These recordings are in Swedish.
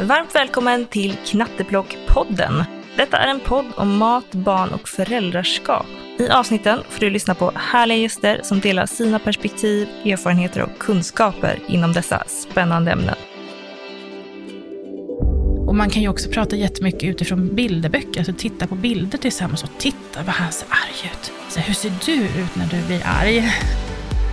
Varmt välkommen till Knatteplock-podden. Detta är en podd om mat, barn och föräldraskap. I avsnitten får du lyssna på härliga gäster som delar sina perspektiv, erfarenheter och kunskaper inom dessa spännande ämnen. Och man kan ju också prata jättemycket utifrån bilderböcker, alltså titta på bilder tillsammans och titta vad han ser arg ut. Så hur ser du ut när du blir arg?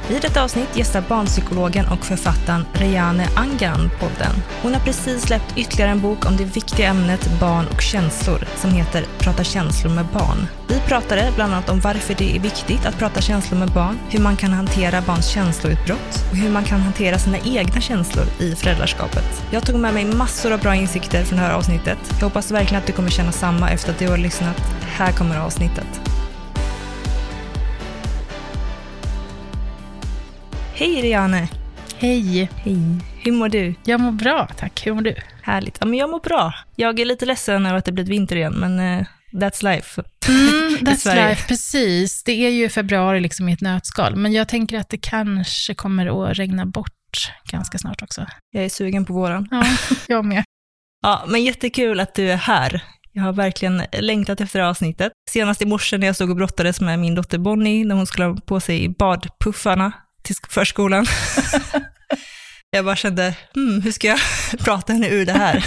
I detta avsnitt gästar barnpsykologen och författaren Rejane Angan podden. Hon har precis släppt ytterligare en bok om det viktiga ämnet barn och känslor som heter Prata känslor med barn. Vi pratade bland annat om varför det är viktigt att prata känslor med barn, hur man kan hantera barns känsloutbrott och hur man kan hantera sina egna känslor i föräldraskapet. Jag tog med mig massor av bra insikter från det här avsnittet. Jag hoppas verkligen att du kommer känna samma efter att du har lyssnat. Här kommer avsnittet. Hej Riane! Hej! Hej! Hur mår du? Jag mår bra, tack. Hur mår du? Härligt. Ja, men jag mår bra. Jag är lite ledsen över att det blivit vinter igen, men uh, that's life. Mm, that's life, precis. Det är ju februari liksom i ett nötskal, men jag tänker att det kanske kommer att regna bort ganska snart också. Jag är sugen på våren. Ja, jag med. Ja, men jättekul att du är här. Jag har verkligen längtat efter det här avsnittet. Senast i morse när jag stod och brottades med min dotter Bonnie, när hon skulle ha på sig badpuffarna till förskolan. jag bara kände, hmm, hur ska jag prata henne ur det här?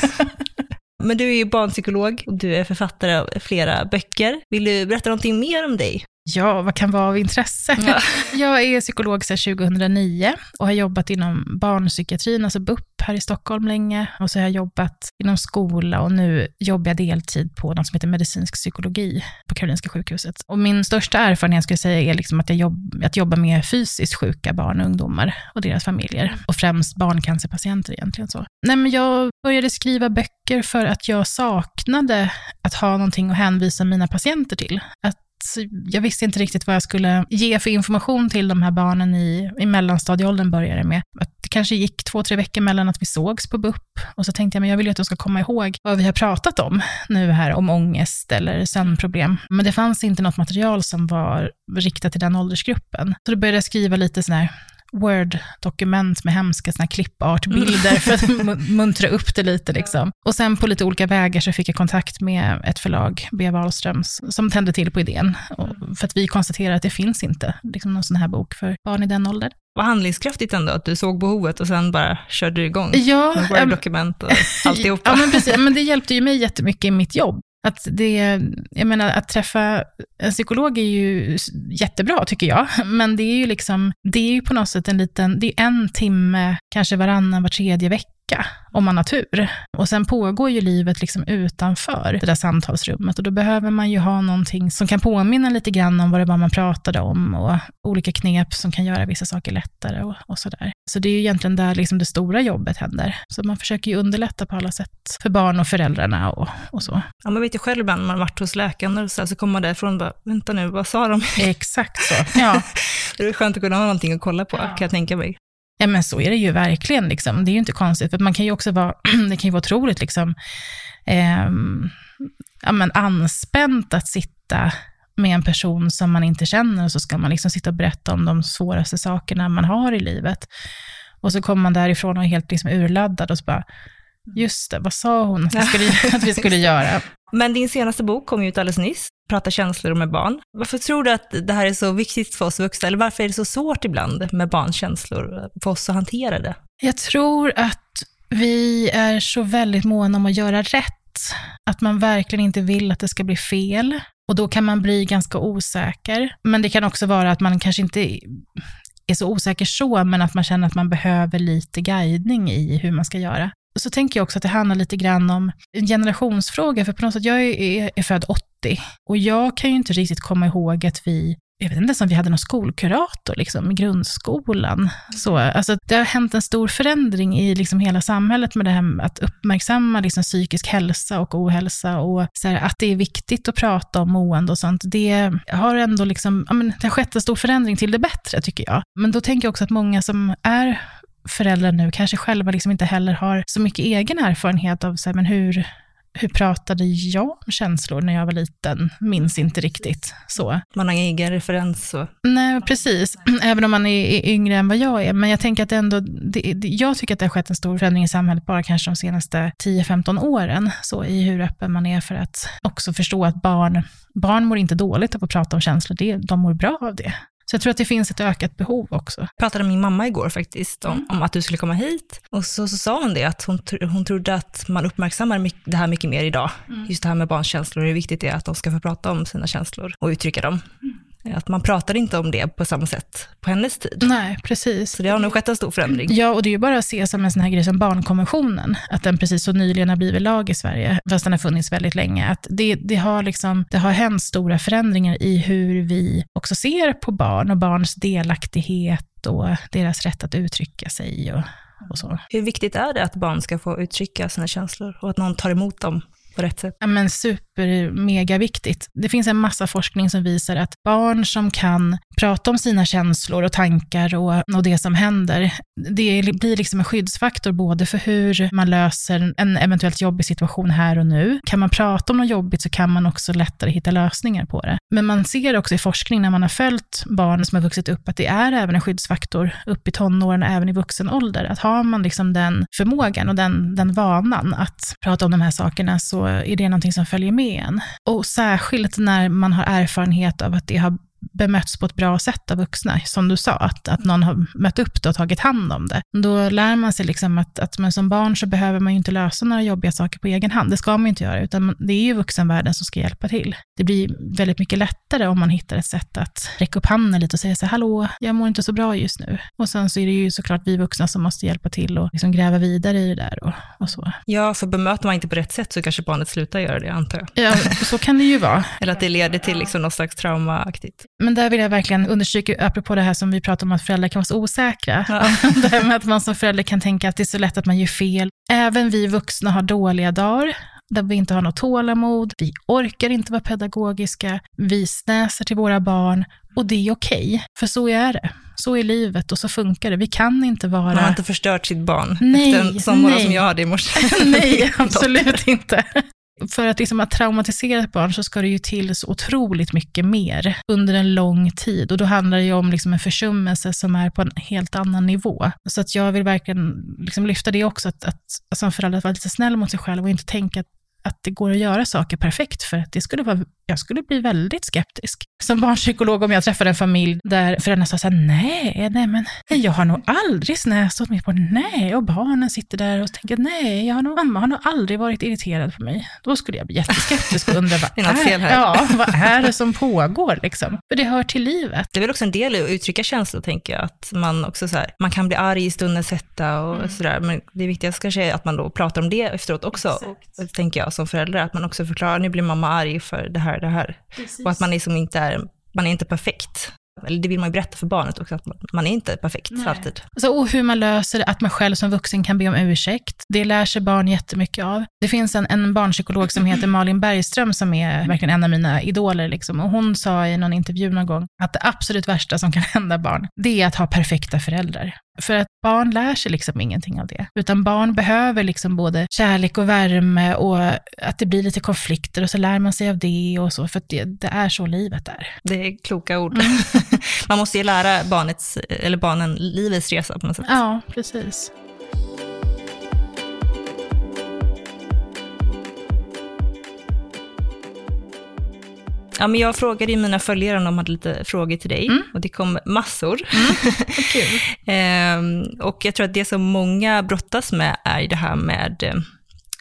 Men du är ju barnpsykolog och du är författare av flera böcker. Vill du berätta någonting mer om dig? Ja, vad kan vara av intresse? Ja. Jag är psykolog sedan 2009 och har jobbat inom barnpsykiatrin, alltså BUP, här i Stockholm länge. Och så har jag jobbat inom skola och nu jobbar jag deltid på något som heter medicinsk psykologi på Karolinska sjukhuset. Och min största erfarenhet skulle jag säga är liksom att jag jobb, att jobba med fysiskt sjuka barn och ungdomar och deras familjer. Och främst barncancerpatienter egentligen. så. Nej, men jag började skriva böcker för att jag saknade att ha någonting att hänvisa mina patienter till. Att jag visste inte riktigt vad jag skulle ge för information till de här barnen i, i mellanstadieåldern började det med. Att det kanske gick två, tre veckor mellan att vi sågs på BUP och så tänkte jag, men jag vill ju att de ska komma ihåg vad vi har pratat om nu här, om ångest eller sömnproblem. Men det fanns inte något material som var riktat till den åldersgruppen. Så då började jag skriva lite sådär Word-dokument med hemska såna klippartbilder för att mu- muntra upp det lite. Liksom. Och sen på lite olika vägar så fick jag kontakt med ett förlag, B. Wahlströms, som tände till på idén. Och för att vi konstaterade att det finns inte liksom, någon sån här bok för barn i den åldern. Vad handlingskraftigt ändå, att du såg behovet och sen bara körde du igång. Ja, Med Word-dokument och alltihopa. Ja, men precis. Men det hjälpte ju mig jättemycket i mitt jobb. Att, det, jag menar, att träffa en psykolog är ju jättebra, tycker jag. Men det är ju liksom, det är ju på något sätt en liten, det är en timme, kanske varannan, var tredje vecka, om man har tur. Och sen pågår ju livet liksom utanför det där samtalsrummet. Och då behöver man ju ha någonting som kan påminna lite grann om vad det var man pratade om och olika knep som kan göra vissa saker lättare och, och sådär. Så det är ju egentligen där liksom det stora jobbet händer. Så man försöker ju underlätta på alla sätt för barn och föräldrarna och, och så. Ja, man vet ju själv ibland när man varit hos läkaren och så, så kommer man därifrån och bara, vänta nu, vad sa de? Exakt så. Ja, Det är skönt att kunna ha någonting att kolla på, kan jag tänka mig. Ja, men så är det ju verkligen. Liksom. Det är ju inte konstigt, för man kan ju också vara, det kan ju vara otroligt liksom, eh, ja, men anspänt att sitta med en person som man inte känner och så ska man liksom sitta och berätta om de svåraste sakerna man har i livet. Och så kommer man därifrån och är helt liksom urladdad och så bara, just det, vad sa hon att vi skulle, att vi skulle göra? Men din senaste bok kom ju ut alldeles nyss, Prata känslor med barn. Varför tror du att det här är så viktigt för oss vuxna, eller varför är det så svårt ibland med barns känslor, för oss att hantera det? Jag tror att vi är så väldigt måna om att göra rätt. Att man verkligen inte vill att det ska bli fel. Och då kan man bli ganska osäker. Men det kan också vara att man kanske inte är så osäker så, men att man känner att man behöver lite guidning i hur man ska göra. Så tänker jag också att det handlar lite grann om en generationsfråga, för på något sätt, jag är, är född 80 och jag kan ju inte riktigt komma ihåg att vi jag vet inte ens om vi hade någon skolkurator liksom, i grundskolan. Så, alltså, det har hänt en stor förändring i liksom, hela samhället med det här med att uppmärksamma liksom, psykisk hälsa och ohälsa och så här, att det är viktigt att prata om mående och sånt. Det har ändå liksom, ja, men, det har skett en stor förändring till det bättre, tycker jag. Men då tänker jag också att många som är föräldrar nu kanske själva liksom inte heller har så mycket egen erfarenhet av så här, men hur, hur pratade jag om känslor när jag var liten? Minns inte riktigt så. Man har ingen egen referens så. Nej, precis. Även om man är, yngre än vad jag är. Men jag tänker att ändå, det, jag tycker att det har skett en stor förändring i samhället bara kanske de senaste 10-15 åren, så i hur öppen man är för att också förstå att barn, barn mår inte dåligt av att prata om känslor, det, de mår bra av det. Så jag tror att det finns ett ökat behov också. Jag pratade med min mamma igår faktiskt om, mm. om att du skulle komma hit. Och så, så sa hon det, att hon, hon trodde att man uppmärksammar det här mycket mer idag. Mm. Just det här med barns känslor, hur viktigt det är att de ska få prata om sina känslor och uttrycka dem. Mm. Att man pratar inte om det på samma sätt på hennes tid. Nej, precis. Så det har nog skett en stor förändring. Ja, och det är ju bara att se som en sån här grej som barnkonventionen, att den precis så nyligen har blivit lag i Sverige, fast den har funnits väldigt länge. Att det, det, har liksom, det har hänt stora förändringar i hur vi också ser på barn och barns delaktighet och deras rätt att uttrycka sig och, och så. Hur viktigt är det att barn ska få uttrycka sina känslor och att någon tar emot dem på rätt sätt? Ja, men super, mega. Det finns en massa forskning som visar att barn som kan prata om sina känslor och tankar och, och det som händer, det blir liksom en skyddsfaktor både för hur man löser en eventuellt jobbig situation här och nu. Kan man prata om något jobbigt så kan man också lättare hitta lösningar på det. Men man ser också i forskning när man har följt barn som har vuxit upp att det är även en skyddsfaktor upp i tonåren och även i vuxen ålder. Att har man liksom den förmågan och den, den vanan att prata om de här sakerna så är det någonting som följer med fenomen. Och särskilt när man har erfarenhet av att det har bemötts på ett bra sätt av vuxna, som du sa, att, att någon har mött upp det och tagit hand om det. Då lär man sig liksom att, att men som barn så behöver man ju inte lösa några jobbiga saker på egen hand. Det ska man inte göra, utan det är ju vuxenvärlden som ska hjälpa till. Det blir väldigt mycket lättare om man hittar ett sätt att räcka upp handen lite och säga så här, hallå, jag mår inte så bra just nu. Och sen så är det ju såklart vi vuxna som måste hjälpa till och liksom gräva vidare i det där och, och så. Ja, för bemöter man inte på rätt sätt så kanske barnet slutar göra det, antar jag. Ja, så kan det ju vara. Eller att det leder till liksom något slags traumaaktigt. Men där vill jag verkligen understryka, apropå det här som vi pratade om att föräldrar kan vara så osäkra. Ja. det här med att man som förälder kan tänka att det är så lätt att man gör fel. Även vi vuxna har dåliga dagar där vi inte har något tålamod, vi orkar inte vara pedagogiska, vi snäser till våra barn och det är okej, okay, för så är det. Så är livet och så funkar det. Vi kan inte vara... Man har inte förstört sitt barn nej, efter en sån morgon som jag hade i morse. nej, absolut inte. För att, liksom att traumatisera ett barn så ska det ju till så otroligt mycket mer under en lång tid. Och då handlar det ju om liksom en försummelse som är på en helt annan nivå. Så att jag vill verkligen liksom lyfta det också, att, att, som förälder vara lite snäll mot sig själv och inte tänka att att det går att göra saker perfekt, för att det skulle vara, jag skulle bli väldigt skeptisk. Som barnpsykolog om jag träffade en familj där föräldrarna sa så här, nej, nej men jag har nog aldrig snäst åt mig på nej, och barnen sitter där och tänker nej, jag har nog, mamma har nog aldrig varit irriterad på mig. Då skulle jag bli jätteskeptisk och undra, vad, är, här. Ja, vad är det som pågår liksom? För det hör till livet. Det är väl också en del i att uttrycka känslor, tänker jag, att man också så här, man kan bli arg i stundens hetta och mm. sådär, men det viktigaste kanske är att man då pratar om det efteråt också, Exakt. tänker jag som förälder, att man också förklarar, nu blir mamma arg för det här, det här. Precis. Och att man liksom inte är, man är inte perfekt. Eller det vill man ju berätta för barnet också, att man är inte perfekt Nej. alltid. Alltså, och hur man löser det, att man själv som vuxen kan be om ursäkt. Det lär sig barn jättemycket av. Det finns en, en barnpsykolog som heter Malin Bergström som är verkligen en av mina idoler. Liksom. Och hon sa i någon intervju någon gång att det absolut värsta som kan hända barn, det är att ha perfekta föräldrar. För att barn lär sig liksom ingenting av det. Utan barn behöver liksom både kärlek och värme och att det blir lite konflikter och så lär man sig av det och så. För det, det, är så livet är. Det är kloka ord. Mm. man måste ju lära barnets, eller barnen livets resa på något sätt. Ja, precis. Ja, men jag frågade ju mina följare om de hade lite frågor till dig mm. och det kom massor. Mm. Ehm, och jag tror att det som många brottas med är det här med eh,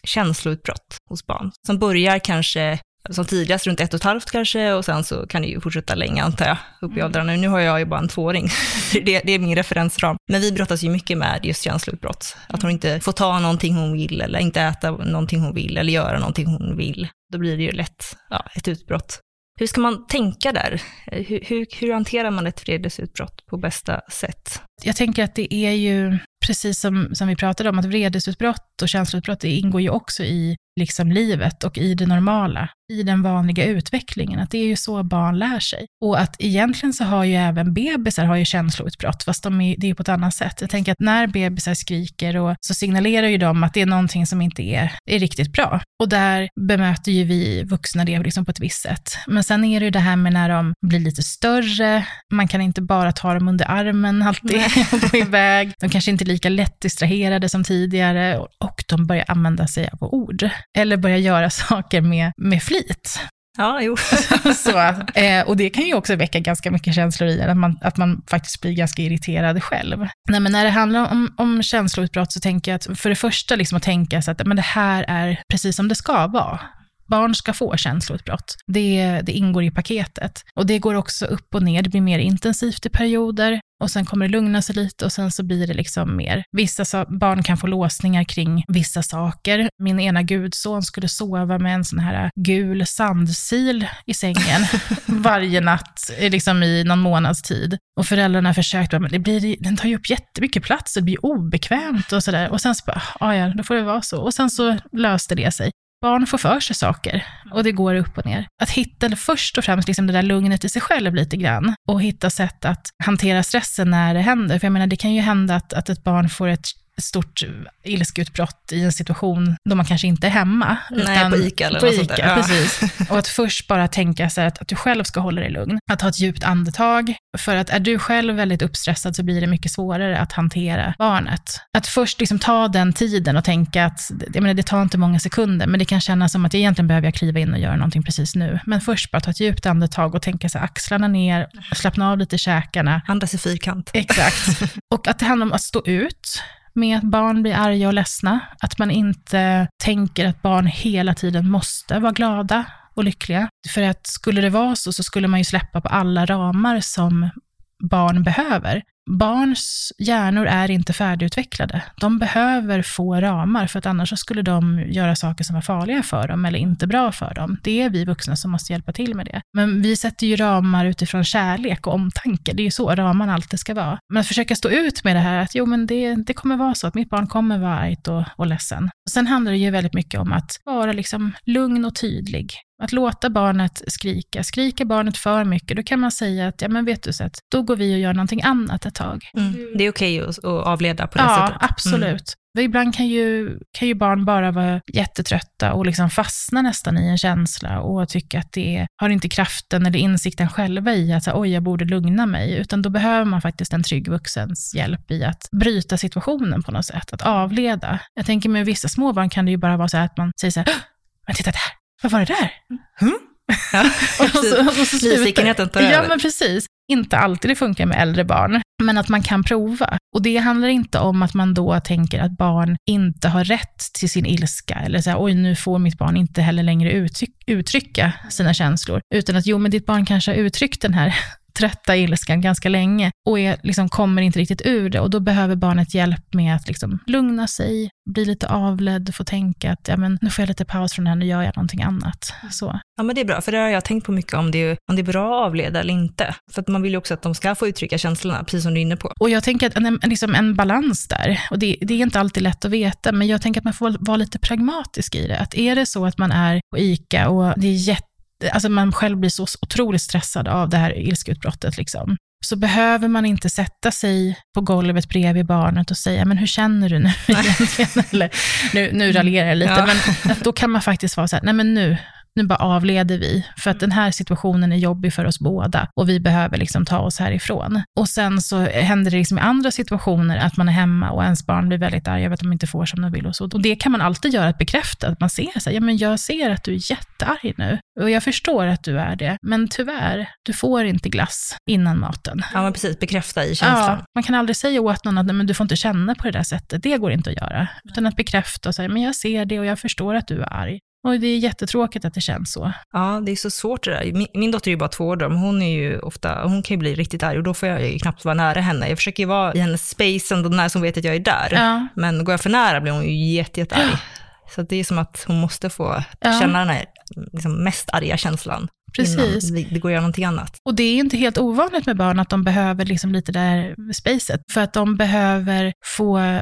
känsloutbrott hos barn, som börjar kanske som tidigast runt ett och ett halvt kanske och sen så kan det ju fortsätta länge antar jag, upp i mm. åldrarna. Nu har jag ju bara en tvååring, det, det är min referensram. Men vi brottas ju mycket med just känsloutbrott, att hon inte får ta någonting hon vill eller inte äta någonting hon vill eller göra någonting hon vill. Då blir det ju lätt ja, ett utbrott. Hur ska man tänka där? Eh, hur, hur, hur hanterar man ett vredesutbrott på bästa sätt? Jag tänker att det är ju, precis som, som vi pratade om, att vredesutbrott och känsloutbrott det ingår ju också i liksom livet och i det normala, i den vanliga utvecklingen. Att det är ju så barn lär sig. Och att egentligen så har ju även bebisar har ju känsloutbrott, fast de är, det är på ett annat sätt. Jag tänker att när bebisar skriker och så signalerar ju de att det är någonting som inte är, är riktigt bra. Och där bemöter ju vi vuxna det liksom på ett visst sätt. Men sen är det ju det här med när de blir lite större, man kan inte bara ta dem under armen alltid och gå iväg. De kanske inte är lika lätt distraherade som tidigare och de börjar använda sig av ord eller börja göra saker med, med flit. Ja, jo. så, eh, och det kan ju också väcka ganska mycket känslor i en, att man, att man faktiskt blir ganska irriterad själv. Nej, men när det handlar om, om känsloutbrott så tänker jag att för det första liksom att tänka sig att men det här är precis som det ska vara. Barn ska få känsloutbrott. Det, det ingår i paketet. Och det går också upp och ner. Det blir mer intensivt i perioder och sen kommer det lugna sig lite och sen så blir det liksom mer. Vissa barn kan få låsningar kring vissa saker. Min ena gudson skulle sova med en sån här gul sandsil i sängen varje natt liksom i någon månads tid. Och föräldrarna försökte, men det blir, den tar ju upp jättemycket plats, det blir obekvämt och sådär. Och sen så bara, ja, då får det vara så. Och sen så löste det sig barn får för sig saker och det går upp och ner. Att hitta först och främst liksom det där lugnet i sig själv lite grann och hitta sätt att hantera stressen när det händer. För jag menar, det kan ju hända att, att ett barn får ett stort ilskeutbrott i en situation då man kanske inte är hemma. Nej, på ICA eller på något Ica, sånt där. precis. Och att först bara tänka sig att, att du själv ska hålla dig lugn. Att ta ett djupt andetag. För att är du själv väldigt uppstressad så blir det mycket svårare att hantera barnet. Att först liksom ta den tiden och tänka att, jag menar det tar inte många sekunder, men det kan kännas som att egentligen behöver jag kliva in och göra någonting precis nu. Men först bara ta ett djupt andetag och tänka sig axlarna ner, slappna av lite käkarna. Andas i fyrkant. Exakt. Och att det handlar om att stå ut med att barn blir arga och ledsna. Att man inte tänker att barn hela tiden måste vara glada och lyckliga. För att skulle det vara så, så skulle man ju släppa på alla ramar som barn behöver. Barns hjärnor är inte färdigutvecklade. De behöver få ramar, för att annars skulle de göra saker som är farliga för dem eller inte bra för dem. Det är vi vuxna som måste hjälpa till med det. Men vi sätter ju ramar utifrån kärlek och omtanke. Det är ju så ramarna alltid ska vara. Men att försöka stå ut med det här, att jo, men det, det kommer vara så att mitt barn kommer vara argt och, och ledsen. Och sen handlar det ju väldigt mycket om att vara liksom lugn och tydlig. Att låta barnet skrika. Skriker barnet för mycket, då kan man säga att, ja men vet du, så att, då går vi och gör någonting annat ett tag. Mm. Det är okej okay att, avleda på det ja, sättet? Ja, absolut. Mm. Ibland kan ju, kan ju barn bara vara jättetrötta och liksom fastna nästan i en känsla och tycka att det har inte kraften eller insikten själva i att oj, jag borde lugna mig, utan då behöver man faktiskt en trygg vuxens hjälp i att bryta situationen på något sätt, att avleda. Jag tänker med vissa småbarn kan det ju bara vara så att man säger så här, men titta där, vad var det där? Mm. Ja, och så, och så Nyfikenheten tar Ja, över. men precis. Inte alltid det funkar med äldre barn, men att man kan prova. Och det handlar inte om att man då tänker att barn inte har rätt till sin ilska, eller så här, oj, nu får mitt barn inte heller längre uttryck, uttrycka sina känslor, utan att jo, men ditt barn kanske har uttryckt den här trötta ilskan ganska länge och är, liksom, kommer inte riktigt ur det. Och då behöver barnet hjälp med att liksom, lugna sig, bli lite avledd, få tänka att ja, men, nu får jag lite paus från det här, nu gör jag någonting annat. Så. Ja, men det är bra, för det har jag tänkt på mycket om det, är, om det är bra att avleda eller inte. För att man vill ju också att de ska få uttrycka känslorna, precis som du är inne på. Och jag tänker att en, liksom en balans där, och det, det är inte alltid lätt att veta, men jag tänker att man får vara lite pragmatisk i det. Att är det så att man är på ICA och det är jätte alltså man själv blir så otroligt stressad av det här ilskeutbrottet, liksom, så behöver man inte sätta sig på golvet bredvid barnet och säga, men hur känner du nu egentligen? Eller, nu, nu raljerar jag lite, ja. men då kan man faktiskt vara så här, nej men nu, nu bara avleder vi, för att den här situationen är jobbig för oss båda och vi behöver liksom ta oss härifrån. Och sen så händer det liksom i andra situationer att man är hemma och ens barn blir väldigt arga över att de inte får som de vill och så. Och det kan man alltid göra, att bekräfta, att man ser så här, ja men jag ser att du är jättearg nu och jag förstår att du är det, men tyvärr, du får inte glass innan maten. Ja men precis, bekräfta i känslan. Ja, man kan aldrig säga åt någon att men du får inte känna på det där sättet, det går inte att göra. Utan att bekräfta och säga, men jag ser det och jag förstår att du är arg. Och det är jättetråkigt att det känns så. Ja, det är så svårt det där. Min, min dotter är ju bara två år då, men hon är ju ofta, hon kan ju bli riktigt arg och då får jag ju knappt vara nära henne. Jag försöker ju vara i hennes space ändå när hon vet att jag är där. Ja. Men går jag för nära blir hon ju jätte, jätte arg. Ja. Så det är som att hon måste få ja. känna den här liksom, mest arga känslan. Precis. Innan det går att göra någonting annat. Och det är inte helt ovanligt med barn att de behöver liksom lite det här spacet. För att de behöver få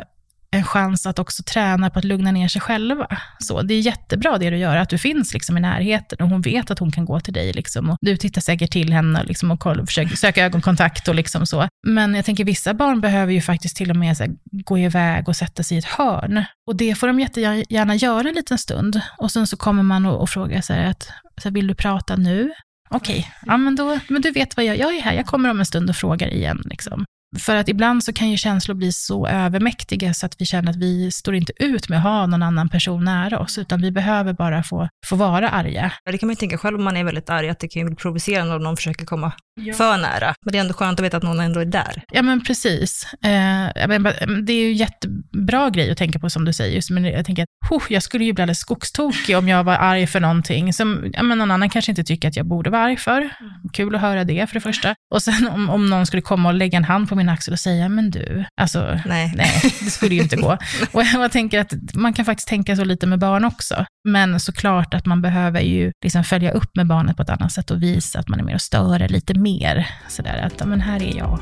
en chans att också träna på att lugna ner sig själva. Så det är jättebra det du gör, att du finns liksom i närheten och hon vet att hon kan gå till dig. Liksom, och du tittar säkert till henne liksom, och koll, försöker söka ögonkontakt och liksom så. Men jag tänker vissa barn behöver ju faktiskt till och med här, gå iväg och sätta sig i ett hörn. Och det får de jättegärna göra en liten stund. Och sen så kommer man och, och frågar så här, att, så här, vill du prata nu? Okej, okay. ja, men, då, men du vet vad jag, jag är här, jag kommer om en stund och frågar igen. Liksom. För att ibland så kan ju känslor bli så övermäktiga så att vi känner att vi står inte ut med att ha någon annan person nära oss, utan vi behöver bara få, få vara arga. Ja, det kan man ju tänka själv om man är väldigt arg, att det kan ju bli provocerande om någon försöker komma ja. för nära. Men det är ändå skönt att veta att någon ändå är där. Ja, men precis. Eh, det är ju en jättebra grej att tänka på som du säger, men jag tänker att oh, jag skulle ju bli alldeles skogstokig om jag var arg för någonting som ja, men någon annan kanske inte tycker att jag borde vara arg för. Mm. Kul att höra det för det första. Och sen om, om någon skulle komma och lägga en hand på min axel och säga, men du, alltså, nej, nej det skulle ju inte gå. och jag tänker att man kan faktiskt tänka så lite med barn också. Men såklart att man behöver ju liksom följa upp med barnet på ett annat sätt och visa att man är med och stör lite mer. Sådär att, men här är jag.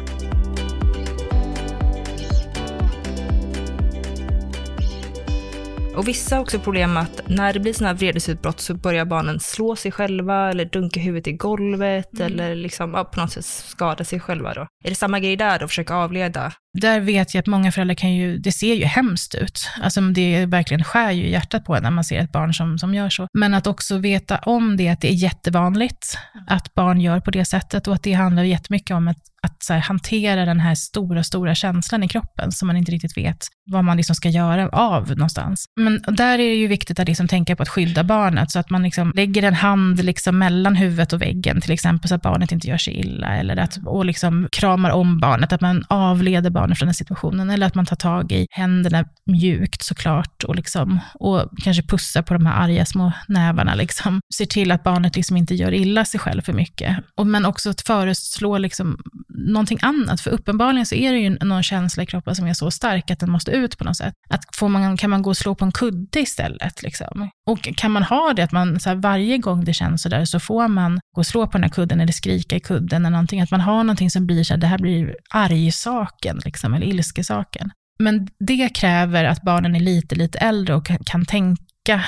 Och vissa har också problem att när det blir sådana här vredesutbrott så börjar barnen slå sig själva eller dunka huvudet i golvet mm. eller liksom, ja, på något sätt skada sig själva. Då. Är det samma grej där då, försöka avleda? Där vet jag att många föräldrar kan ju, det ser ju hemskt ut. Alltså det verkligen skär ju hjärtat på en när man ser ett barn som, som gör så. Men att också veta om det, att det är jättevanligt att barn gör på det sättet och att det handlar jättemycket om att att här, hantera den här stora, stora känslan i kroppen som man inte riktigt vet vad man liksom ska göra av någonstans. Men där är det ju viktigt att liksom tänka på att skydda barnet, så att man liksom lägger en hand liksom mellan huvudet och väggen, till exempel, så att barnet inte gör sig illa, eller att, och liksom kramar om barnet, att man avleder barnet från den situationen, eller att man tar tag i händerna mjukt såklart, och, liksom, och kanske pussar på de här arga små nävarna, liksom. ser till att barnet liksom inte gör illa sig själv för mycket. Och, men också att föreslå liksom någonting annat, för uppenbarligen så är det ju någon känsla i kroppen som är så stark att den måste ut på något sätt. Att får man, kan man gå och slå på en kudde istället? Liksom? Och kan man ha det, att man så här, varje gång det känns sådär, så får man gå och slå på den här kudden eller skrika i kudden eller någonting, att man har någonting som blir så här, det här blir argsaken, liksom, Liksom, eller ilskesaken. Men det kräver att barnen är lite, lite äldre och kan, kan tänka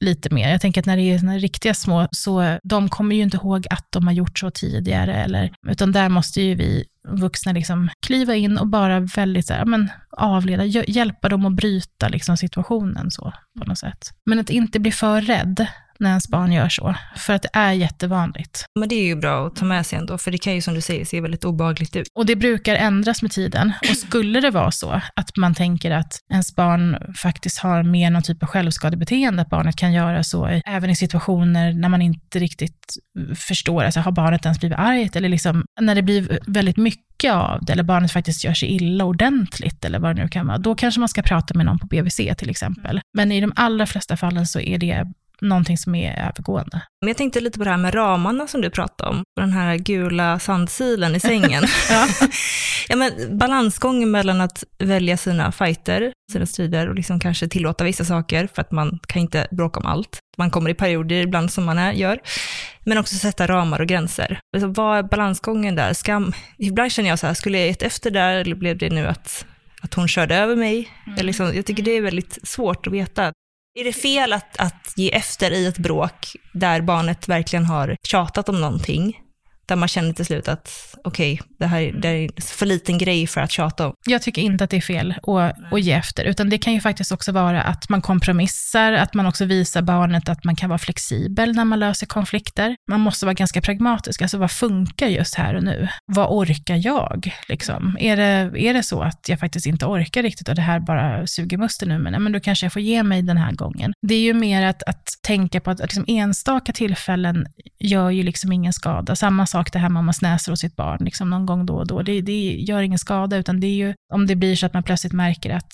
lite mer. Jag tänker att när det är såna riktiga små, så de kommer ju inte ihåg att de har gjort så tidigare, eller, utan där måste ju vi vuxna liksom kliva in och bara väldigt så här, men, avleda, hjälpa dem att bryta liksom, situationen så, på något sätt. Men att inte bli för rädd när ens barn gör så, för att det är jättevanligt. Men det är ju bra att ta med sig ändå, för det kan ju som du säger se väldigt obehagligt ut. Och det brukar ändras med tiden. Och skulle det vara så att man tänker att ens barn faktiskt har mer någon typ av självskadebeteende, att barnet kan göra så även i situationer när man inte riktigt förstår, alltså har barnet ens blivit argt, eller liksom när det blir väldigt mycket av det, eller barnet faktiskt gör sig illa ordentligt, eller vad det nu kan vara, då kanske man ska prata med någon på BVC till exempel. Men i de allra flesta fallen så är det någonting som är övergående. Men jag tänkte lite på det här med ramarna som du pratade om, och den här gula sandsilen i sängen. ja. ja, men balansgången mellan att välja sina fighter, sina strider och liksom kanske tillåta vissa saker, för att man kan inte bråka om allt. Man kommer i perioder ibland som man är, gör. Men också sätta ramar och gränser. Alltså, vad är balansgången där? Skam. Ibland känner jag så här, skulle jag gett efter där, eller blev det nu att att hon körde över mig. Mm. Liksom, jag tycker det är väldigt svårt att veta. Är det fel att, att ge efter i ett bråk där barnet verkligen har tjatat om någonting? Där man känner till slut att okej, okay, det här det är för liten grej för att tjata om. Jag tycker inte att det är fel att, att ge efter, utan det kan ju faktiskt också vara att man kompromissar, att man också visar barnet att man kan vara flexibel när man löser konflikter. Man måste vara ganska pragmatisk, alltså vad funkar just här och nu? Vad orkar jag? Liksom? Är, det, är det så att jag faktiskt inte orkar riktigt och det här bara suger musten nu, men, men då kanske jag får ge mig den här gången. Det är ju mer att, att tänka på att, att liksom enstaka tillfällen gör ju liksom ingen skada. Samma sak det här med om man snäser åt sitt barn liksom någon gång då och då. Det, det gör ingen skada, utan det är ju om det blir så att man plötsligt märker att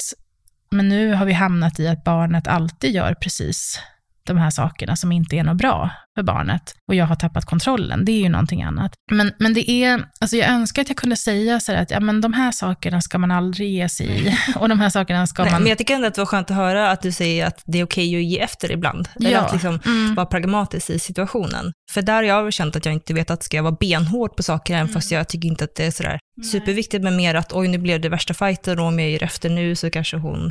men nu har vi hamnat i att barnet alltid gör precis de här sakerna som inte är något bra för barnet och jag har tappat kontrollen, det är ju någonting annat. Men, men det är, alltså jag önskar att jag kunde säga så att ja, men de här sakerna ska man aldrig ge sig i och de här sakerna ska Nej, man... Men jag tycker ändå att det var skönt att höra att du säger att det är okej okay att ge efter ibland. Eller ja. att liksom mm. vara pragmatisk i situationen. För där har jag känt att jag inte vet att ska jag vara benhård på saker, även mm. fast jag tycker inte att det är sådär Nej. superviktigt, men mer att oj, nu blev det värsta fighten och om jag ger efter nu så kanske hon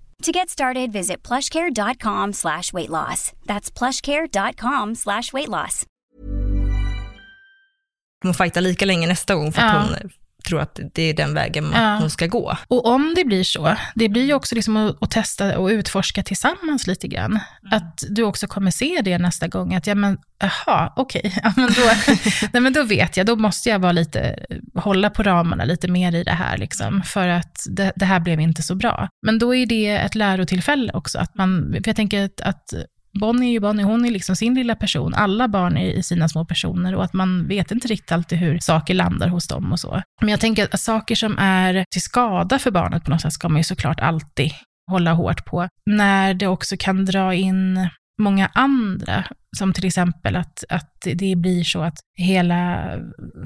To get started, visit plushcare.com slash weight loss. That's plushcare.com slash weight loss. Hon fightar lika länge nästa gång för att ja. hon tror att det är den vägen ja. hon ska gå. Och om det blir så, det blir ju också liksom att, att testa och utforska tillsammans lite grann. Mm. Att du också kommer se det nästa gång, att ja men, aha, okej, okay. ja, men då, nej, men då vet jag, då måste jag vara lite, hålla på ramarna lite mer i det här, liksom, för att det, det här blev inte så bra. Men då är det ett lärotillfälle också, att man, för jag tänker att, att Bonnie är ju Bonnie, hon är liksom sin lilla person. Alla barn är i sina små personer och att man vet inte riktigt alltid hur saker landar hos dem och så. Men jag tänker att saker som är till skada för barnet på något sätt ska man ju såklart alltid hålla hårt på. När det också kan dra in många andra, som till exempel att, att det blir så att hela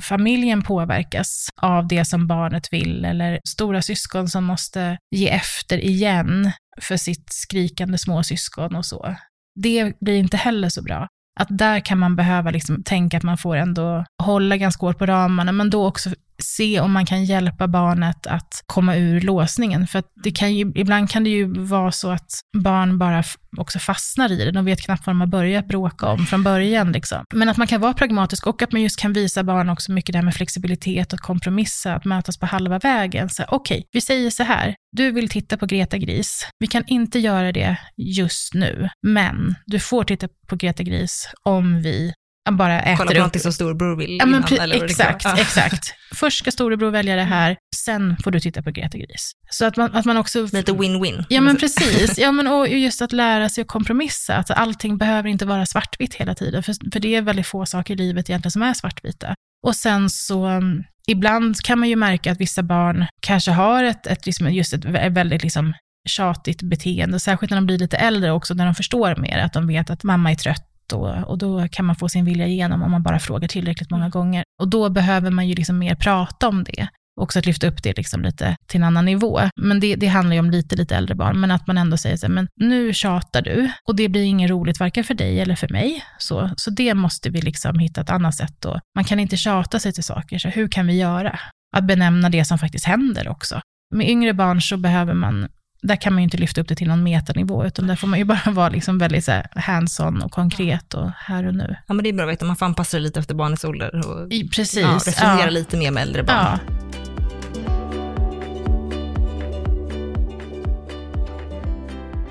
familjen påverkas av det som barnet vill, eller stora syskon som måste ge efter igen för sitt skrikande småsyskon och så det blir inte heller så bra. Att där kan man behöva liksom tänka att man får ändå hålla ganska hårt på ramarna, men då också se om man kan hjälpa barnet att komma ur låsningen. För det kan ju, ibland kan det ju vara så att barn bara också fastnar i det. De vet knappt vad de har börjat bråka om från början. Liksom. Men att man kan vara pragmatisk och att man just kan visa barn också mycket det här med flexibilitet och kompromissa, att mötas på halva vägen. Okej, okay, vi säger så här, du vill titta på Greta Gris. Vi kan inte göra det just nu, men du får titta på Greta Gris om vi bara äter Kolla på någonting som storebror vill ja, innan, eller Exakt, ja. exakt. Först ska storebror välja det här, sen får du titta på Greta Gris. Så att man, att man också... Lite win-win. Ja, men precis. Ja, men och just att lära sig att kompromissa. Att allting behöver inte vara svartvitt hela tiden, för, för det är väldigt få saker i livet egentligen som är svartvita. Och sen så, mm, ibland kan man ju märka att vissa barn kanske har ett, ett liksom, just ett väldigt liksom, tjatigt beteende, särskilt när de blir lite äldre också, när de förstår mer, att de vet att mamma är trött då, och då kan man få sin vilja igenom om man bara frågar tillräckligt många gånger. Och då behöver man ju liksom mer prata om det. Också att lyfta upp det liksom lite till en annan nivå. Men det, det handlar ju om lite, lite äldre barn. Men att man ändå säger så här, men nu tjatar du och det blir inget roligt varken för dig eller för mig. Så, så det måste vi liksom hitta ett annat sätt då. Man kan inte tjata sig till saker, så hur kan vi göra? Att benämna det som faktiskt händer också. Med yngre barn så behöver man där kan man ju inte lyfta upp det till någon metanivå, utan där får man ju bara vara liksom väldigt så hands-on och konkret och här och nu. Ja, men det är bra att veta, man får anpassa det lite efter barnets ålder och I, precis, ja, resonera ja. lite mer med äldre barn. Ja.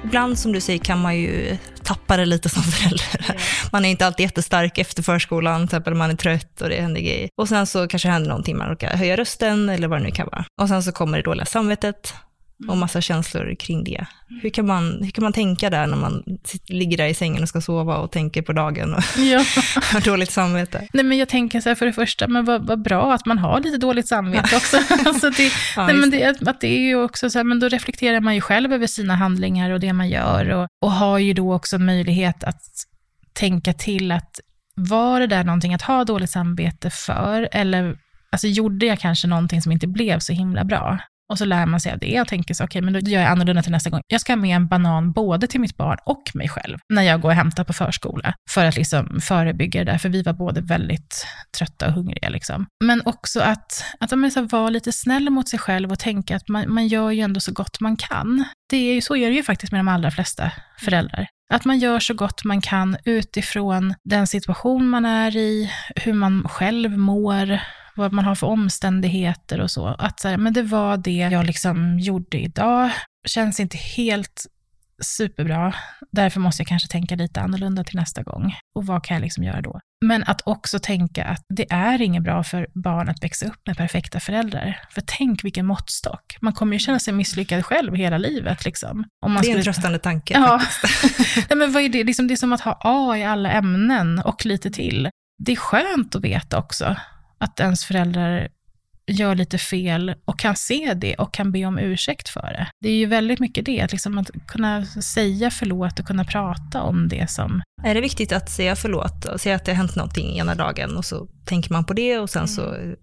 Ibland, som du säger, kan man ju tappar det lite som förälder. Man är inte alltid jättestark efter förskolan, till exempel man är trött och det händer grejer. Och sen så kanske det händer någonting, man råkar höja rösten eller vad det nu kan vara. Och sen så kommer det dåliga samvetet och massa känslor kring det. Hur kan man, hur kan man tänka där när man ligger där i sängen och ska sova och tänker på dagen och Ja. har dåligt samvete? Nej, men jag tänker så här, för det första, men vad, vad bra att man har lite dåligt samvete också. alltså det, Ja, nej, men det, att det är ju också så här, men då reflekterar man ju själv över sina handlingar och det man gör och, och har ju då också möjlighet att tänka till att var det där någonting att ha dåligt samvete för, eller alltså, gjorde jag kanske någonting som inte blev så himla bra? Och så lär man sig av det och tänker så, okej, men då gör jag annorlunda till nästa gång. Jag ska ha med en banan både till mitt barn och mig själv när jag går och hämtar på förskola, för att liksom förebygga det där, för vi var både väldigt trötta och hungriga. Liksom. Men också att, att så vara lite snäll mot sig själv och tänka att man, man gör ju ändå så gott man kan. Det är ju, så är det ju faktiskt med de allra flesta föräldrar. Att man gör så gott man kan utifrån den situation man är i, hur man själv mår, vad man har för omständigheter och så. Att så här, men det var det jag liksom gjorde idag. Känns inte helt superbra. Därför måste jag kanske tänka lite annorlunda till nästa gång. Och vad kan jag liksom göra då? Men att också tänka att det är inget bra för barn att växa upp med perfekta föräldrar. För tänk vilken måttstock. Man kommer ju känna sig misslyckad själv hela livet. Liksom. Om man Det är en skulle- tröstande tanke. Ja. Nej, men vad är det? Liksom, det är som att ha A i alla ämnen och lite till. Det är skönt att veta också att ens föräldrar gör lite fel och kan se det och kan be om ursäkt för det. Det är ju väldigt mycket det, att, liksom att kunna säga förlåt och kunna prata om det som... Är det viktigt att säga förlåt och säga att det har hänt någonting ena dagen och så tänker man på det och sen så är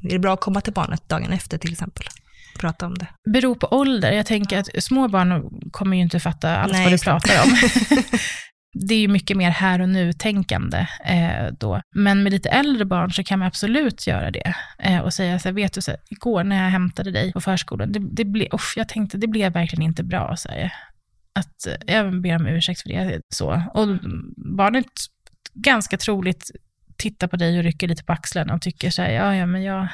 det bra att komma till barnet dagen efter till exempel. Prata om det. beror på ålder. Jag tänker att små barn kommer ju inte fatta alls Nej, vad du pratar om. det är ju mycket mer här och nu-tänkande eh, då. Men med lite äldre barn så kan man absolut göra det. Eh, och säga så här, vet du, så här, igår när jag hämtade dig på förskolan, det, det ble, uff, jag tänkte det blev verkligen inte bra, säger jag. Att eh, jag ber om ursäkt för det. Så. Och barnet ganska troligt tittar på dig och rycker lite på axlarna och tycker så här, ja, ja, men jag,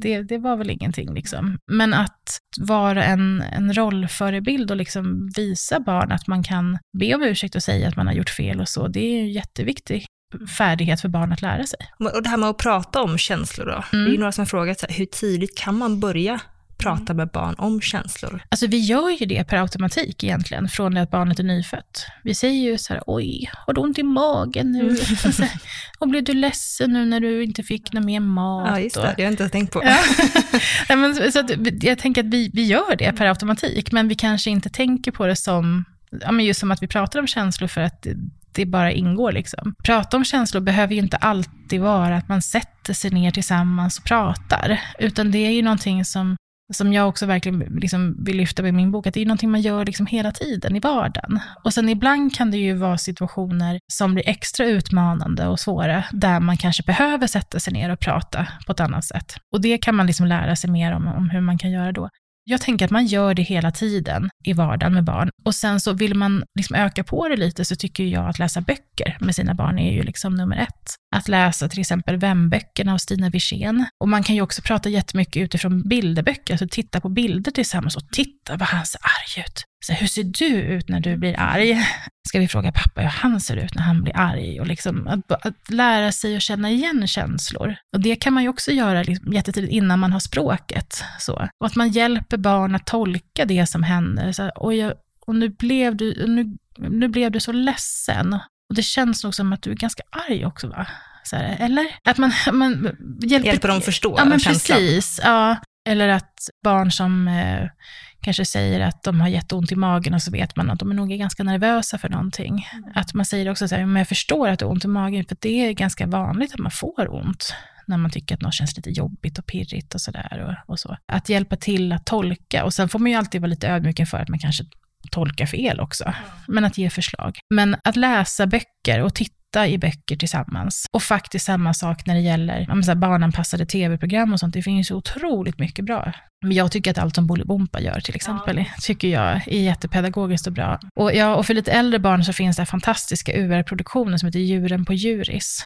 det, det var väl ingenting. Liksom. Men att vara en, en rollförebild och liksom visa barn att man kan be om ursäkt och säga att man har gjort fel och så, det är en jätteviktig färdighet för barn att lära sig. Och det här med att prata om känslor då. Det är ju några som har frågat hur tidigt kan man börja prata med barn om känslor? Alltså vi gör ju det per automatik egentligen, från det att barnet är nyfött. Vi säger ju så här, oj, har du ont i magen nu? Alltså, och blev du ledsen nu när du inte fick någon mer mat? Ja, just det. Och- Det har jag inte tänkt på. Ja. Nej, men, så att, jag tänker att vi, vi gör det per automatik, men vi kanske inte tänker på det som, ja, men just som att vi pratar om känslor för att det, det bara ingår. Liksom. Prata om känslor behöver ju inte alltid vara att man sätter sig ner tillsammans och pratar, utan det är ju någonting som som jag också verkligen liksom vill lyfta med min bok, att det är någonting man gör liksom hela tiden i vardagen. Och sen ibland kan det ju vara situationer som blir extra utmanande och svåra, där man kanske behöver sätta sig ner och prata på ett annat sätt. Och det kan man liksom lära sig mer om, om hur man kan göra då. Jag tänker att man gör det hela tiden i vardagen med barn. Och sen så vill man liksom öka på det lite så tycker jag att läsa böcker med sina barn är ju liksom nummer ett. Att läsa till exempel Vemböckerna av Stina Wirsén. Och man kan ju också prata jättemycket utifrån bilderböcker, alltså titta på bilder tillsammans och titta vad han ser arg ut. Så hur ser du ut när du blir arg? Ska vi fråga pappa hur han ser ut när han blir arg? Och liksom att, att lära sig att känna igen känslor. Och det kan man ju också göra liksom jättetidigt innan man har språket. Så. Och att man hjälper barn att tolka det som händer. Så Oj, jag- och nu blev, du, nu, nu blev du så ledsen. Och det känns nog som att du är ganska arg också, va? Här, eller? Att man, man hjälper, Hjälper dem förstå Ja, men känslan. precis. Ja. Eller att barn som eh, kanske säger att de har jätteont i magen och så vet man att de är nog ganska nervösa för någonting. Att man säger också så här, men jag förstår att du har ont i magen, för det är ganska vanligt att man får ont när man tycker att något känns lite jobbigt och pirrigt och sådär. Och, och så. Att hjälpa till att tolka, och sen får man ju alltid vara lite ödmjuk inför att man kanske tolkar fel också, men att ge förslag. Men att läsa böcker och titta i böcker tillsammans. Och faktiskt samma sak när det gäller ja, så barnanpassade tv-program och sånt. Det finns ju otroligt mycket bra. Men jag tycker att allt som Bolibompa gör till exempel, tycker jag är jättepedagogiskt och bra. Och, ja, och för lite äldre barn så finns det fantastiska UR-produktioner som heter Djuren på Djuris.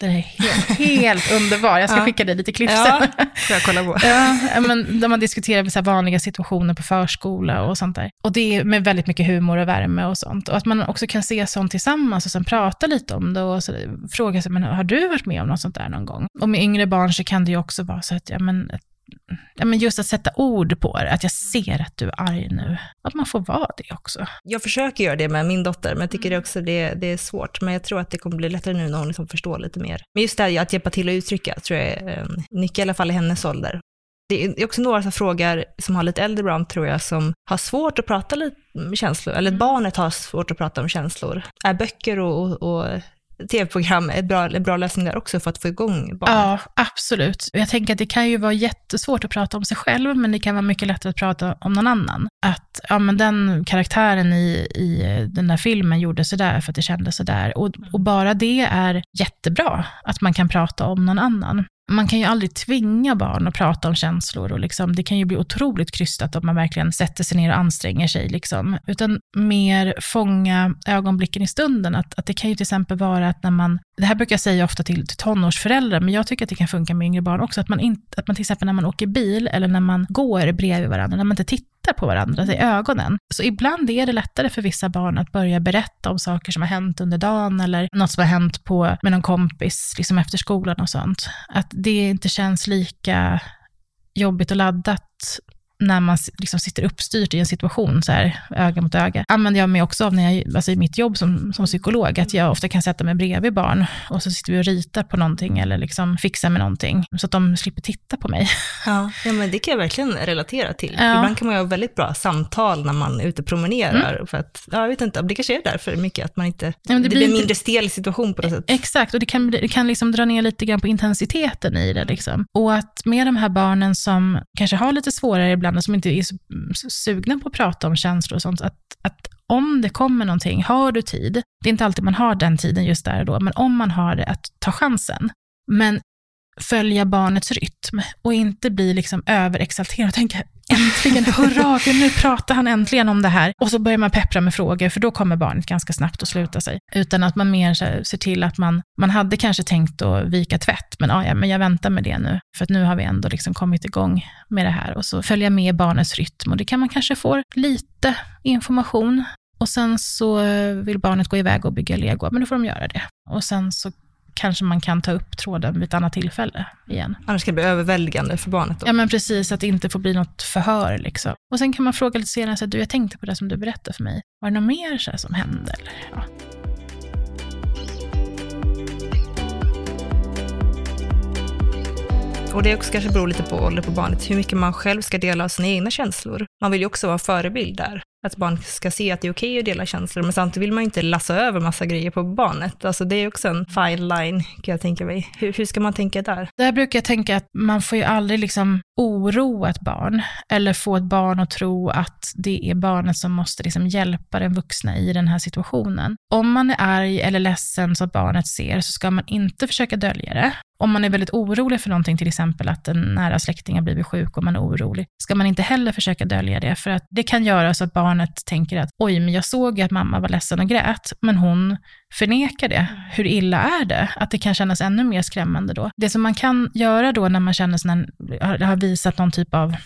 Den är helt, helt underbar. Jag ska Ja. skicka dig lite klipp Ja, sen. får jag kolla på. Ja, men där man diskuterar så vanliga situationer på förskola och sånt där. Och det är med väldigt mycket humor och värme och sånt. Och att man också kan se sånt tillsammans och sen prata lite om det och så fråga sig, men har du varit med om något sånt där någon gång? Och med yngre barn så kan det ju också vara så att, ja men, ja, men just att sätta ord på det, att jag ser att du är arg nu. Att man får vara det också. Jag försöker göra det med min dotter, men jag tycker det också det, det är svårt. Men jag tror att det kommer bli lättare nu när hon liksom förstår lite mer. Men just det här att hjälpa till att uttrycka, tror jag är eh, nyckel, i alla fall i hennes ålder. Det är också några som frågar, som har lite äldre barn tror jag, som har svårt att prata lite om känslor, eller barnet har svårt att prata om känslor. Är böcker och, och, och tv-program ett bra, en bra lösning där också för att få igång barnet? Ja, absolut. Jag tänker att det kan ju vara jättesvårt att prata om sig själv, men det kan vara mycket lättare att prata om någon annan. Att ja, men den karaktären i, i den där filmen gjorde sådär för att det kändes sådär. Och, och bara det är jättebra, att man kan prata om någon annan. Man kan ju aldrig tvinga barn att prata om känslor och liksom, det kan ju bli otroligt krystat om man verkligen sätter sig ner och anstränger sig. Liksom. Utan mer fånga ögonblicken i stunden. Att, att det kan ju till exempel vara att när man, det här brukar jag säga ofta till, till tonårsföräldrar, men jag tycker att det kan funka med yngre barn också, att man, in, att man till exempel när man åker bil eller när man går bredvid varandra, när man inte tittar på varandra i ögonen. Så ibland är det lättare för vissa barn att börja berätta om saker som har hänt under dagen eller något som har hänt på, med någon kompis liksom efter skolan och sånt. Att det inte känns lika jobbigt och laddat när man liksom sitter uppstyrt i en situation, så här, öga mot öga. använder jag mig också av när jag, alltså i mitt jobb som, som psykolog, att jag ofta kan sätta mig bredvid barn och så sitter vi och ritar på någonting eller liksom fixar med någonting, så att de slipper titta på mig. Ja, ja men det kan jag verkligen relatera till. Ja. Ibland kan man ju ha väldigt bra samtal när man är ute och promenerar. För att, ja, jag vet inte, det kanske är därför mycket, att man inte, Ja, det, det blir blir mindre stel situation på något sätt. Exakt, och det kan, det kan liksom dra ner lite grann på intensiteten i det. Liksom. Och att med de här barnen som kanske har lite svårare ibland, och som inte är så mm, så sugna på att prata om känslor och sånt, att, att om det kommer någonting, har du tid, det är inte alltid man har den tiden just där och då, men om man har det, att ta chansen. Men följa barnets rytm och inte bli liksom överexalterad och tänka äntligen, hurra, nu pratar han äntligen om det här. Och så börjar man peppra med frågor, för då kommer barnet ganska snabbt att sluta sig. Utan att man mer här, ser till att man, man hade kanske tänkt att vika tvätt, men, ja, ja, men jag väntar med det nu, för att nu har vi ändå liksom kommit igång med det här. Och så följa med barnets rytm och det kan man kanske få lite information. Och sen så vill barnet gå iväg och bygga lego, men då får de göra det. Och sen så kanske man kan ta upp tråden vid ett annat tillfälle igen. Annars kan det bli överväldigande för barnet. Då. Ja men precis, att det inte får bli något förhör liksom. Och sen kan man fråga lite senare, så att, du jag tänkte på det som du berättade för mig. Var det något mer så här som hände? Eller? Ja. Och det också kanske beror lite på ålder på barnet, hur mycket man själv ska dela av sina egna känslor. Man vill ju också vara förebild där. Att barn ska se att det är okej att dela känslor, men samtidigt vill man ju inte lassa över massa grejer på barnet. Alltså det är också en fine line, kan jag tänka mig. Hur, hur ska man tänka där? Där brukar jag tänka att man får ju aldrig liksom oroa ett barn, eller få ett barn att tro att det är barnet som måste liksom hjälpa den vuxna i den här situationen. Om man är arg eller ledsen så att barnet ser, så ska man inte försöka dölja det. Om man är väldigt orolig för någonting, till exempel att en nära släkting har blivit sjuk och man är orolig, ska man inte heller försöka dölja det, för att det kan göra så att barnet tänker att oj, men jag såg ju att mamma var ledsen och grät, men hon förnekar det. Hur illa är det? Att det kan kännas ännu mer skrämmande då. Det som man kan göra då när man känner såna, har, har visat någon typ av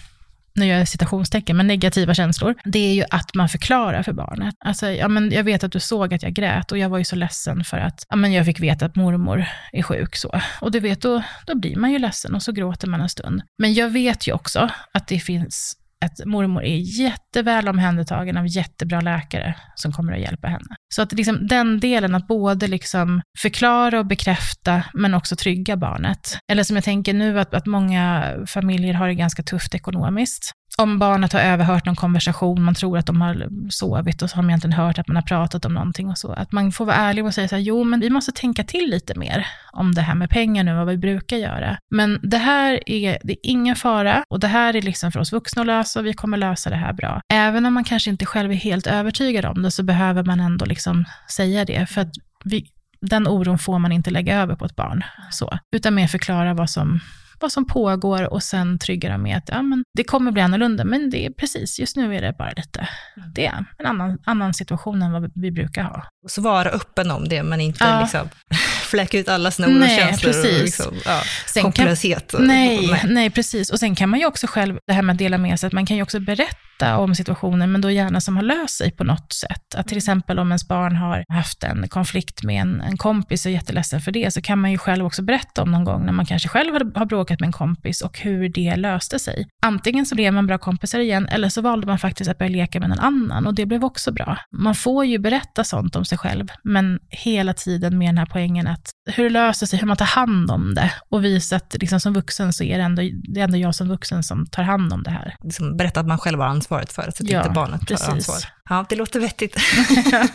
nu gör jag citationstecken, men negativa känslor, det är ju att man förklarar för barnet. Alltså, ja, men jag vet att du såg att jag grät och jag var ju så ledsen för att ja, men jag fick veta att mormor är sjuk. Så. Och du vet, då, då blir man ju ledsen och så gråter man en stund. Men jag vet ju också att det finns att mormor är jätteväl omhändertagen av jättebra läkare som kommer att hjälpa henne. Så att liksom den delen, att både liksom förklara och bekräfta, men också trygga barnet. Eller som jag tänker nu, att, att många familjer har det ganska tufft ekonomiskt. Om barnet har överhört någon konversation, man tror att de har sovit och så har de egentligen hört att man har pratat om någonting och så. Att man får vara ärlig och säga så här, jo men vi måste tänka till lite mer om det här med pengar nu, vad vi brukar göra. Men det här är, det är ingen fara och det här är liksom för oss vuxna att lösa och vi kommer lösa det här bra. Även om man kanske inte själv är helt övertygad om det så behöver man ändå liksom säga det. För att vi, den oron får man inte lägga över på ett barn. Så, utan mer förklara vad som, vad som pågår och sen trygga dem med att ja, men det kommer bli annorlunda, men det är precis, just nu är det bara lite, det är en annan, annan situation än vad vi brukar ha. Och så vara öppen om det, men inte Ja. liksom fläka ut alla sina oro känslor precis. och liksom, ja, Sen kan- och- Nej, nej. nej, precis. Och sen kan man ju också själv, det här med att dela med sig, att man kan ju också berätta om situationen, men då gärna som har löst sig på något sätt. Att till exempel om ens barn har haft en konflikt med en, en kompis och är jätteledsen för det, så kan man ju själv också berätta om någon gång när man kanske själv har, har bråkat med en kompis och hur det löste sig. Antingen så blev man bra kompisar igen, eller så valde man faktiskt att börja leka med någon annan och det blev också bra. Man får ju berätta sånt om sig själv, men hela tiden med den här poängen att hur det löser sig, hur man tar hand om det och visa att liksom som vuxen så är det ändå, det är ändå jag som vuxen som tar hand om det här. Liksom berätta att man själv har ansvaret för det, så att Ja, inte barnet tar precis. ansvar. Ja, det låter vettigt.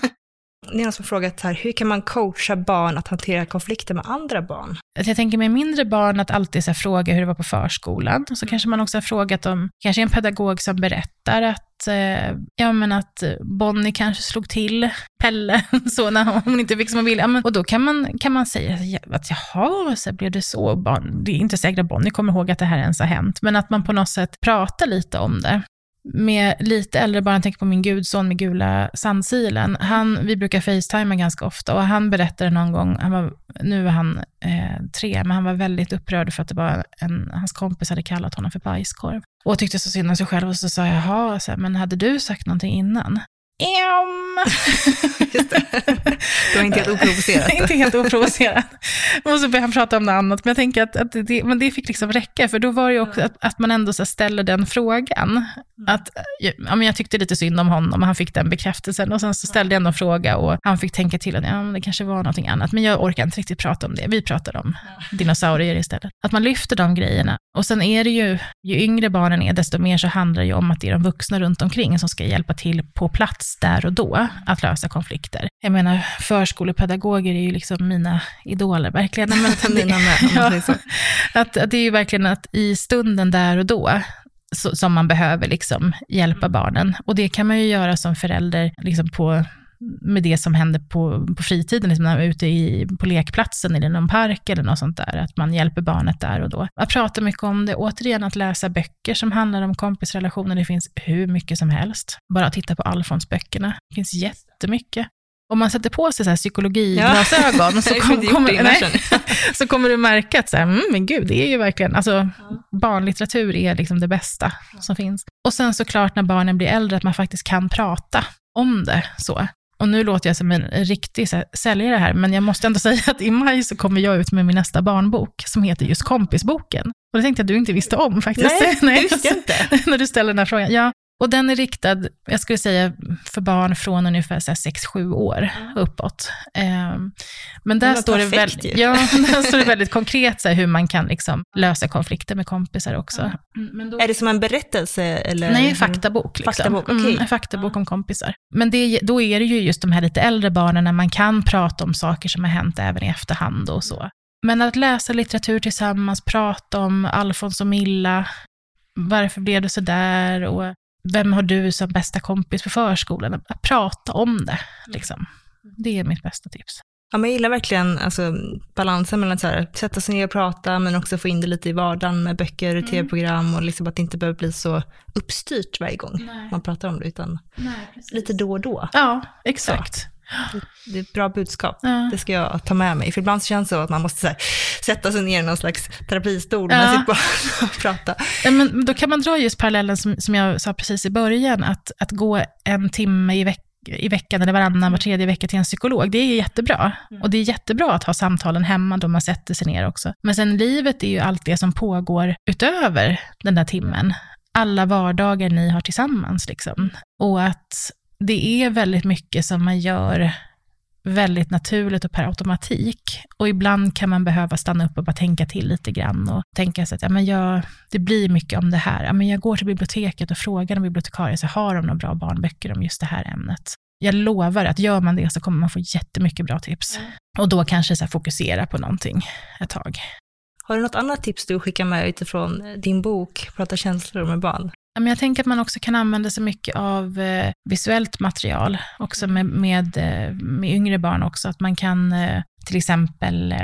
Det är någon som frågat här, hur kan man coacha barn att hantera konflikter med andra barn? Jag tänker med mindre barn att alltid så fråga hur det var på förskolan. Så kanske man också har frågat om, kanske en pedagog som berättar att, eh, ja men att Bonnie kanske slog till Pelle så när hon inte fick som hon ville. Ja, men, och då kan man, kan man säga att jaha, så blev det så. Barn, det är inte säkert att Bonnie kommer ihåg att det här ens har hänt, men att man på något sätt pratar lite om det med lite äldre barn, jag tänker på min gudson med gula sandsilen, han, vi brukar facetima ganska ofta och han berättade någon gång, han var, nu är han eh, tre, men han var väldigt upprörd för att det var en, hans kompis hade kallat honom för bajskorv. Och tyckte så synd om sig själv och så sa jag, jaha, så här, men hade du sagt någonting innan? Em. Just det. Det var inte helt oprovocerat. inte helt oprovocerat. Och så började han prata om något annat. Men jag tänker att, att det, men det fick liksom räcka, för då var det ju också att, att man ändå så ställer den frågan. Att, ja, men jag tyckte lite synd om honom och han fick den bekräftelsen. Och sen så ställde jag ändå en fråga och han fick tänka till att ja, men det kanske var någonting annat. Men jag orkar inte riktigt prata om det. Vi pratar om dinosaurier istället. Att man lyfter de grejerna. Och sen är det ju, ju yngre barnen är, desto mer så handlar det ju om att det är de vuxna runt omkring som ska hjälpa till på plats där och då att lösa konflikter. Jag menar, förskolepedagoger är ju liksom mina idoler, verkligen. Men att med, säger så. att, att det är ju verkligen att i stunden där och då, så, som man behöver liksom hjälpa barnen. Och det kan man ju göra som förälder liksom på, med det som händer på, på fritiden, liksom när man är ute i, på lekplatsen eller någon park eller något sånt där, att man hjälper barnet där och då. Att prata mycket om det, återigen att läsa böcker som handlar om kompisrelationer, det finns hur mycket som helst. Bara att titta på Alfons-böckerna, det finns jättemycket. Om man sätter på sig så här psykologiglasögon så, Jag har kom, kommer, nej, så kommer du märka att så här, mm, men gud, det är ju verkligen, alltså, barnlitteratur är liksom det bästa som finns. Och sen såklart när barnen blir äldre, att man faktiskt kan prata om det. så. Och nu låter jag som en riktig säljare här, men jag måste ändå säga att i maj så kommer jag ut med min nästa barnbok, som heter just Kompisboken. Och det tänkte jag att du inte visste om faktiskt. Nej, det visste jag inte. när du ställer den här frågan. Ja, och den är riktad, jag skulle säga, för barn från ungefär 6-7 år uppåt. Men där vad står, det väldigt, ja, där står det väldigt konkret så här, hur man kan liksom lösa konflikter med kompisar också. Mm, men då- Är det som en berättelse? Eller? Nej, faktabok. Liksom. Faktabok, okej. mm, en faktabok om kompisar. Men det, då är det ju just de här lite äldre barnen när man kan prata om saker som har hänt även i efterhand och så. Men att läsa litteratur tillsammans, prata om Alfons och Milla, varför blev det så där och vem har du som bästa kompis på förskolan? Att, att prata om det, liksom. Det är mitt bästa tips. Ja, men jag gillar verkligen alltså, balansen mellan att så här, sätta sig ner och prata, men också få in det lite i vardagen med böcker, Mm. tv-program och liksom att det inte behöver bli så uppstyrt varje gång man pratar om det, utan lite då och då. Ja, exakt. Det är ett bra budskap. Ja. Det ska jag ta med mig. För ibland så känns det så att man måste här, sätta sig ner i någon slags terapistol med Ja. sitt barn och prata. Ja, men då kan man dra just parallellen som, som jag sa precis i början, att, att gå en timme i, veck, i veckan eller varannan, var tredje vecka till en psykolog, det är jättebra. Och det är jättebra att ha samtalen hemma då man sätter sig ner också. Men sen livet är ju allt det som pågår utöver den där timmen. Alla vardagar ni har tillsammans liksom. Och att det är väldigt mycket som man gör väldigt naturligt och per automatik. Och ibland kan man behöva stanna upp och bara tänka till lite grann och tänka sig att ja, men jag, det blir mycket om det här. Ja, men jag går till biblioteket och frågar en bibliotekarie, så har de några bra barnböcker om just det här ämnet? Jag lovar att gör man det så kommer man få jättemycket bra tips. Och då kanske så fokusera på någonting ett tag. Har du något annat tips du skickar med utifrån din bok, Prata känslor med barn? Men jag tänker att man också kan använda sig mycket av eh, visuellt material, också med, med, eh, med yngre barn också. Att man kan eh, till exempel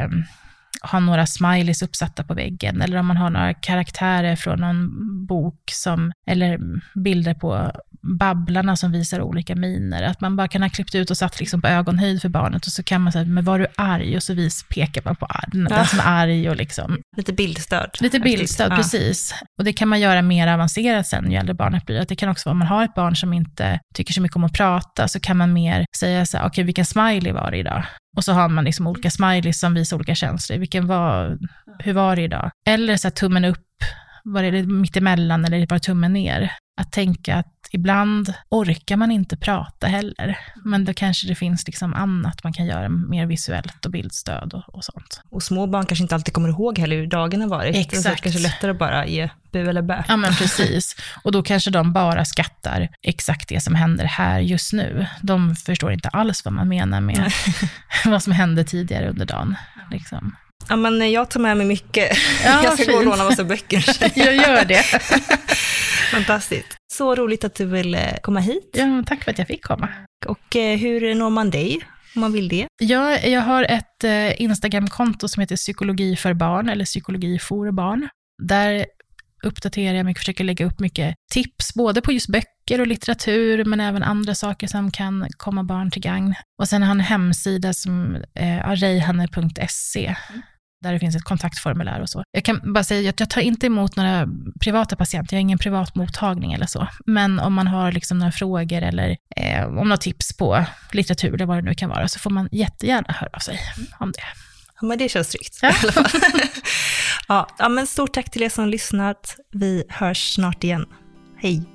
ha några smileys uppsatta på väggen, eller om man har några karaktärer från någon bok, som, eller bilder på, babblarna som visar olika miner. Att man bara kan ha klippt ut och satt liksom på ögonhöjd för barnet och så kan man säga, men var du arg? Och så vis, pekar man på den, den som är arg och liksom. Lite bildstöd. Lite bildstöd, ja. precis. Och det kan man göra mer avancerat sen ju äldre barnet blir. Att det kan också vara om man har ett barn som inte tycker så mycket om att prata, så kan man mer säga så här, okej okay, vilken smiley var det idag? Och så har man liksom olika smileys som visar olika känslor. Vilken var, hur var det idag? Eller så här, tummen upp, var det mittemellan eller var det tummen ner? Att tänka att ibland orkar man inte prata heller, men då kanske det finns liksom annat man kan göra mer visuellt och bildstöd och, och sånt. Och små barn kanske inte alltid kommer ihåg heller hur dagen har varit. Exakt. Det är kanske lättare att bara ge bu eller bä. Ja, men precis. Och då kanske de bara skattar exakt det som händer här just nu. De förstår inte alls vad man menar med vad som hände tidigare under dagen. Liksom. Ja, men jag tar med mig mycket. Ja, jag ska fint. gå och låna massa böcker. jag gör det. Fantastiskt. Så roligt att du ville komma hit. Ja, tack för att jag fick komma. Och eh, hur når man dig? Om man vill det? Ja, jag har ett eh, Instagramkonto som heter psykologi för barn, eller psykologi för barn. Där uppdaterar jag mig, försöker lägga upp mycket tips, både på just böcker och litteratur, men även andra saker som kan komma barn till gagn. Och sen har jag en hemsida som eh, arejhanne.se, där det finns ett kontaktformulär och så. Jag kan bara säga att jag tar inte emot några privata patienter, jag har ingen privat mottagning eller så. Men om man har liksom några frågor eller eh, om några tips på litteratur eller vad det nu kan vara, så får man jättegärna höra av sig om det. Ja, men det känns tryggt. Ja. ja, ja, men stort tack till er som lyssnat. Vi hörs snart igen. Hej!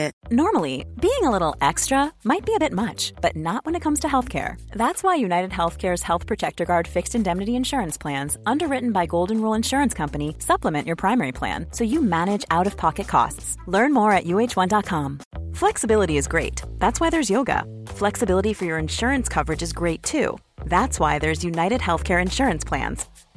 Normally, being a little extra might be a bit much, but not when it comes to healthcare. That's why United Healthcare's Health Protector Guard fixed indemnity insurance plans, underwritten by Golden Rule Insurance Company, supplement your primary plan so you manage out of pocket costs. Learn more at uh1.com. Flexibility is great. That's why there's yoga. Flexibility for your insurance coverage is great too. That's why there's United Healthcare Insurance Plans.